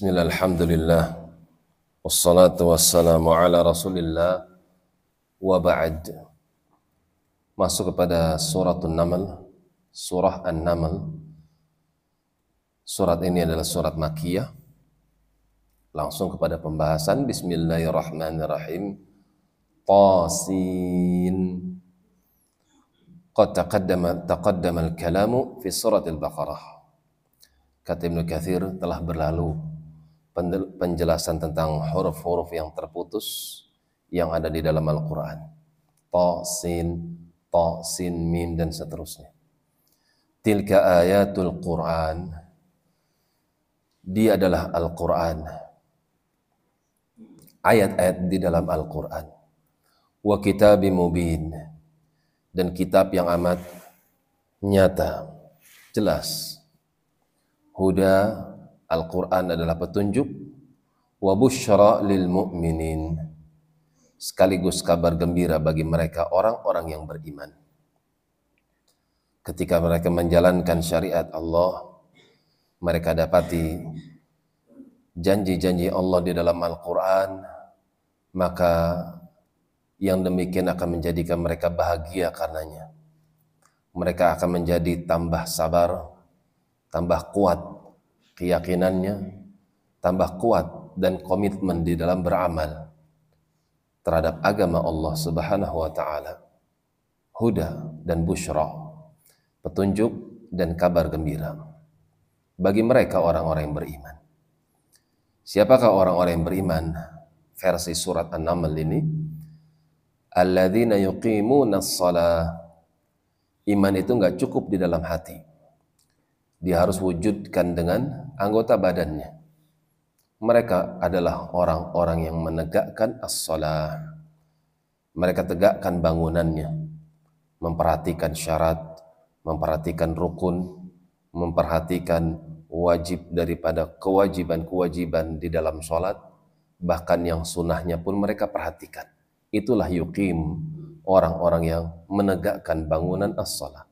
Bismillah, alhamdulillah. Wassalatu wassalamu ala rasulillah. Wa ba'd. Masuk kepada surat An-Naml Surah An-Naml Surat ini adalah surat Makiyah. Langsung kepada pembahasan Bismillahirrahmanirrahim. Tasin. Qad taqaddama, taqaddama al-kalamu fi surat al-Baqarah Kata Ibn Kathir telah berlalu penjelasan tentang huruf-huruf yang terputus yang ada di dalam Al-Quran. Ta, sin, ta, sin, mim, dan seterusnya. Tilka ayatul Quran. Dia adalah Al-Quran. Ayat-ayat di dalam Al-Quran. Wa kitabi mubin. Dan kitab yang amat nyata, jelas. Huda Al-Quran adalah petunjuk wa busyra lil mu'minin sekaligus kabar gembira bagi mereka orang-orang yang beriman. Ketika mereka menjalankan syariat Allah, mereka dapati janji-janji Allah di dalam Al-Quran, maka yang demikian akan menjadikan mereka bahagia karenanya. Mereka akan menjadi tambah sabar, tambah kuat keyakinannya tambah kuat dan komitmen di dalam beramal terhadap agama Allah Subhanahu wa taala. Huda dan busyra, petunjuk dan kabar gembira bagi mereka orang-orang yang beriman. Siapakah orang-orang yang beriman? Versi surat An-Naml ini alladzina yuqimuna shalah iman itu enggak cukup di dalam hati dia harus wujudkan dengan anggota badannya. Mereka adalah orang-orang yang menegakkan as-salah. Mereka tegakkan bangunannya, memperhatikan syarat, memperhatikan rukun, memperhatikan wajib daripada kewajiban-kewajiban di dalam sholat, bahkan yang sunnahnya pun mereka perhatikan. Itulah yukim orang-orang yang menegakkan bangunan as-salat.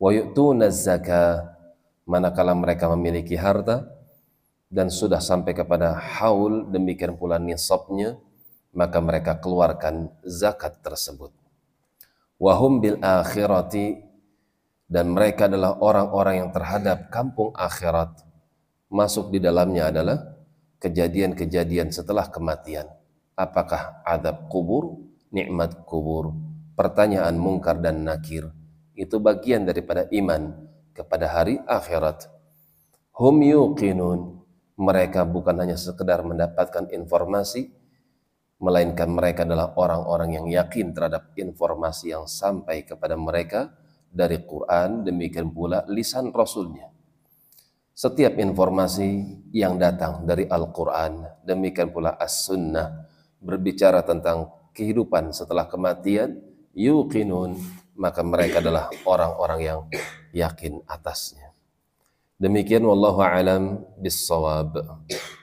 Wa yu'tuna zakah manakala mereka memiliki harta dan sudah sampai kepada haul demikian pula nisabnya maka mereka keluarkan zakat tersebut. Wahum bil akhirati dan mereka adalah orang-orang yang terhadap kampung akhirat. Masuk di dalamnya adalah kejadian-kejadian setelah kematian. Apakah adab kubur nikmat kubur pertanyaan mungkar dan nakir? Itu bagian daripada iman kepada hari akhirat. Hum yuqinun. Mereka bukan hanya sekedar mendapatkan informasi, melainkan mereka adalah orang-orang yang yakin terhadap informasi yang sampai kepada mereka dari Quran, demikian pula lisan Rasulnya. Setiap informasi yang datang dari Al-Quran, demikian pula As-Sunnah, berbicara tentang kehidupan setelah kematian, yuqinun, maka mereka adalah orang-orang yang yakin atasnya. Demikian wallahu alam bissawab.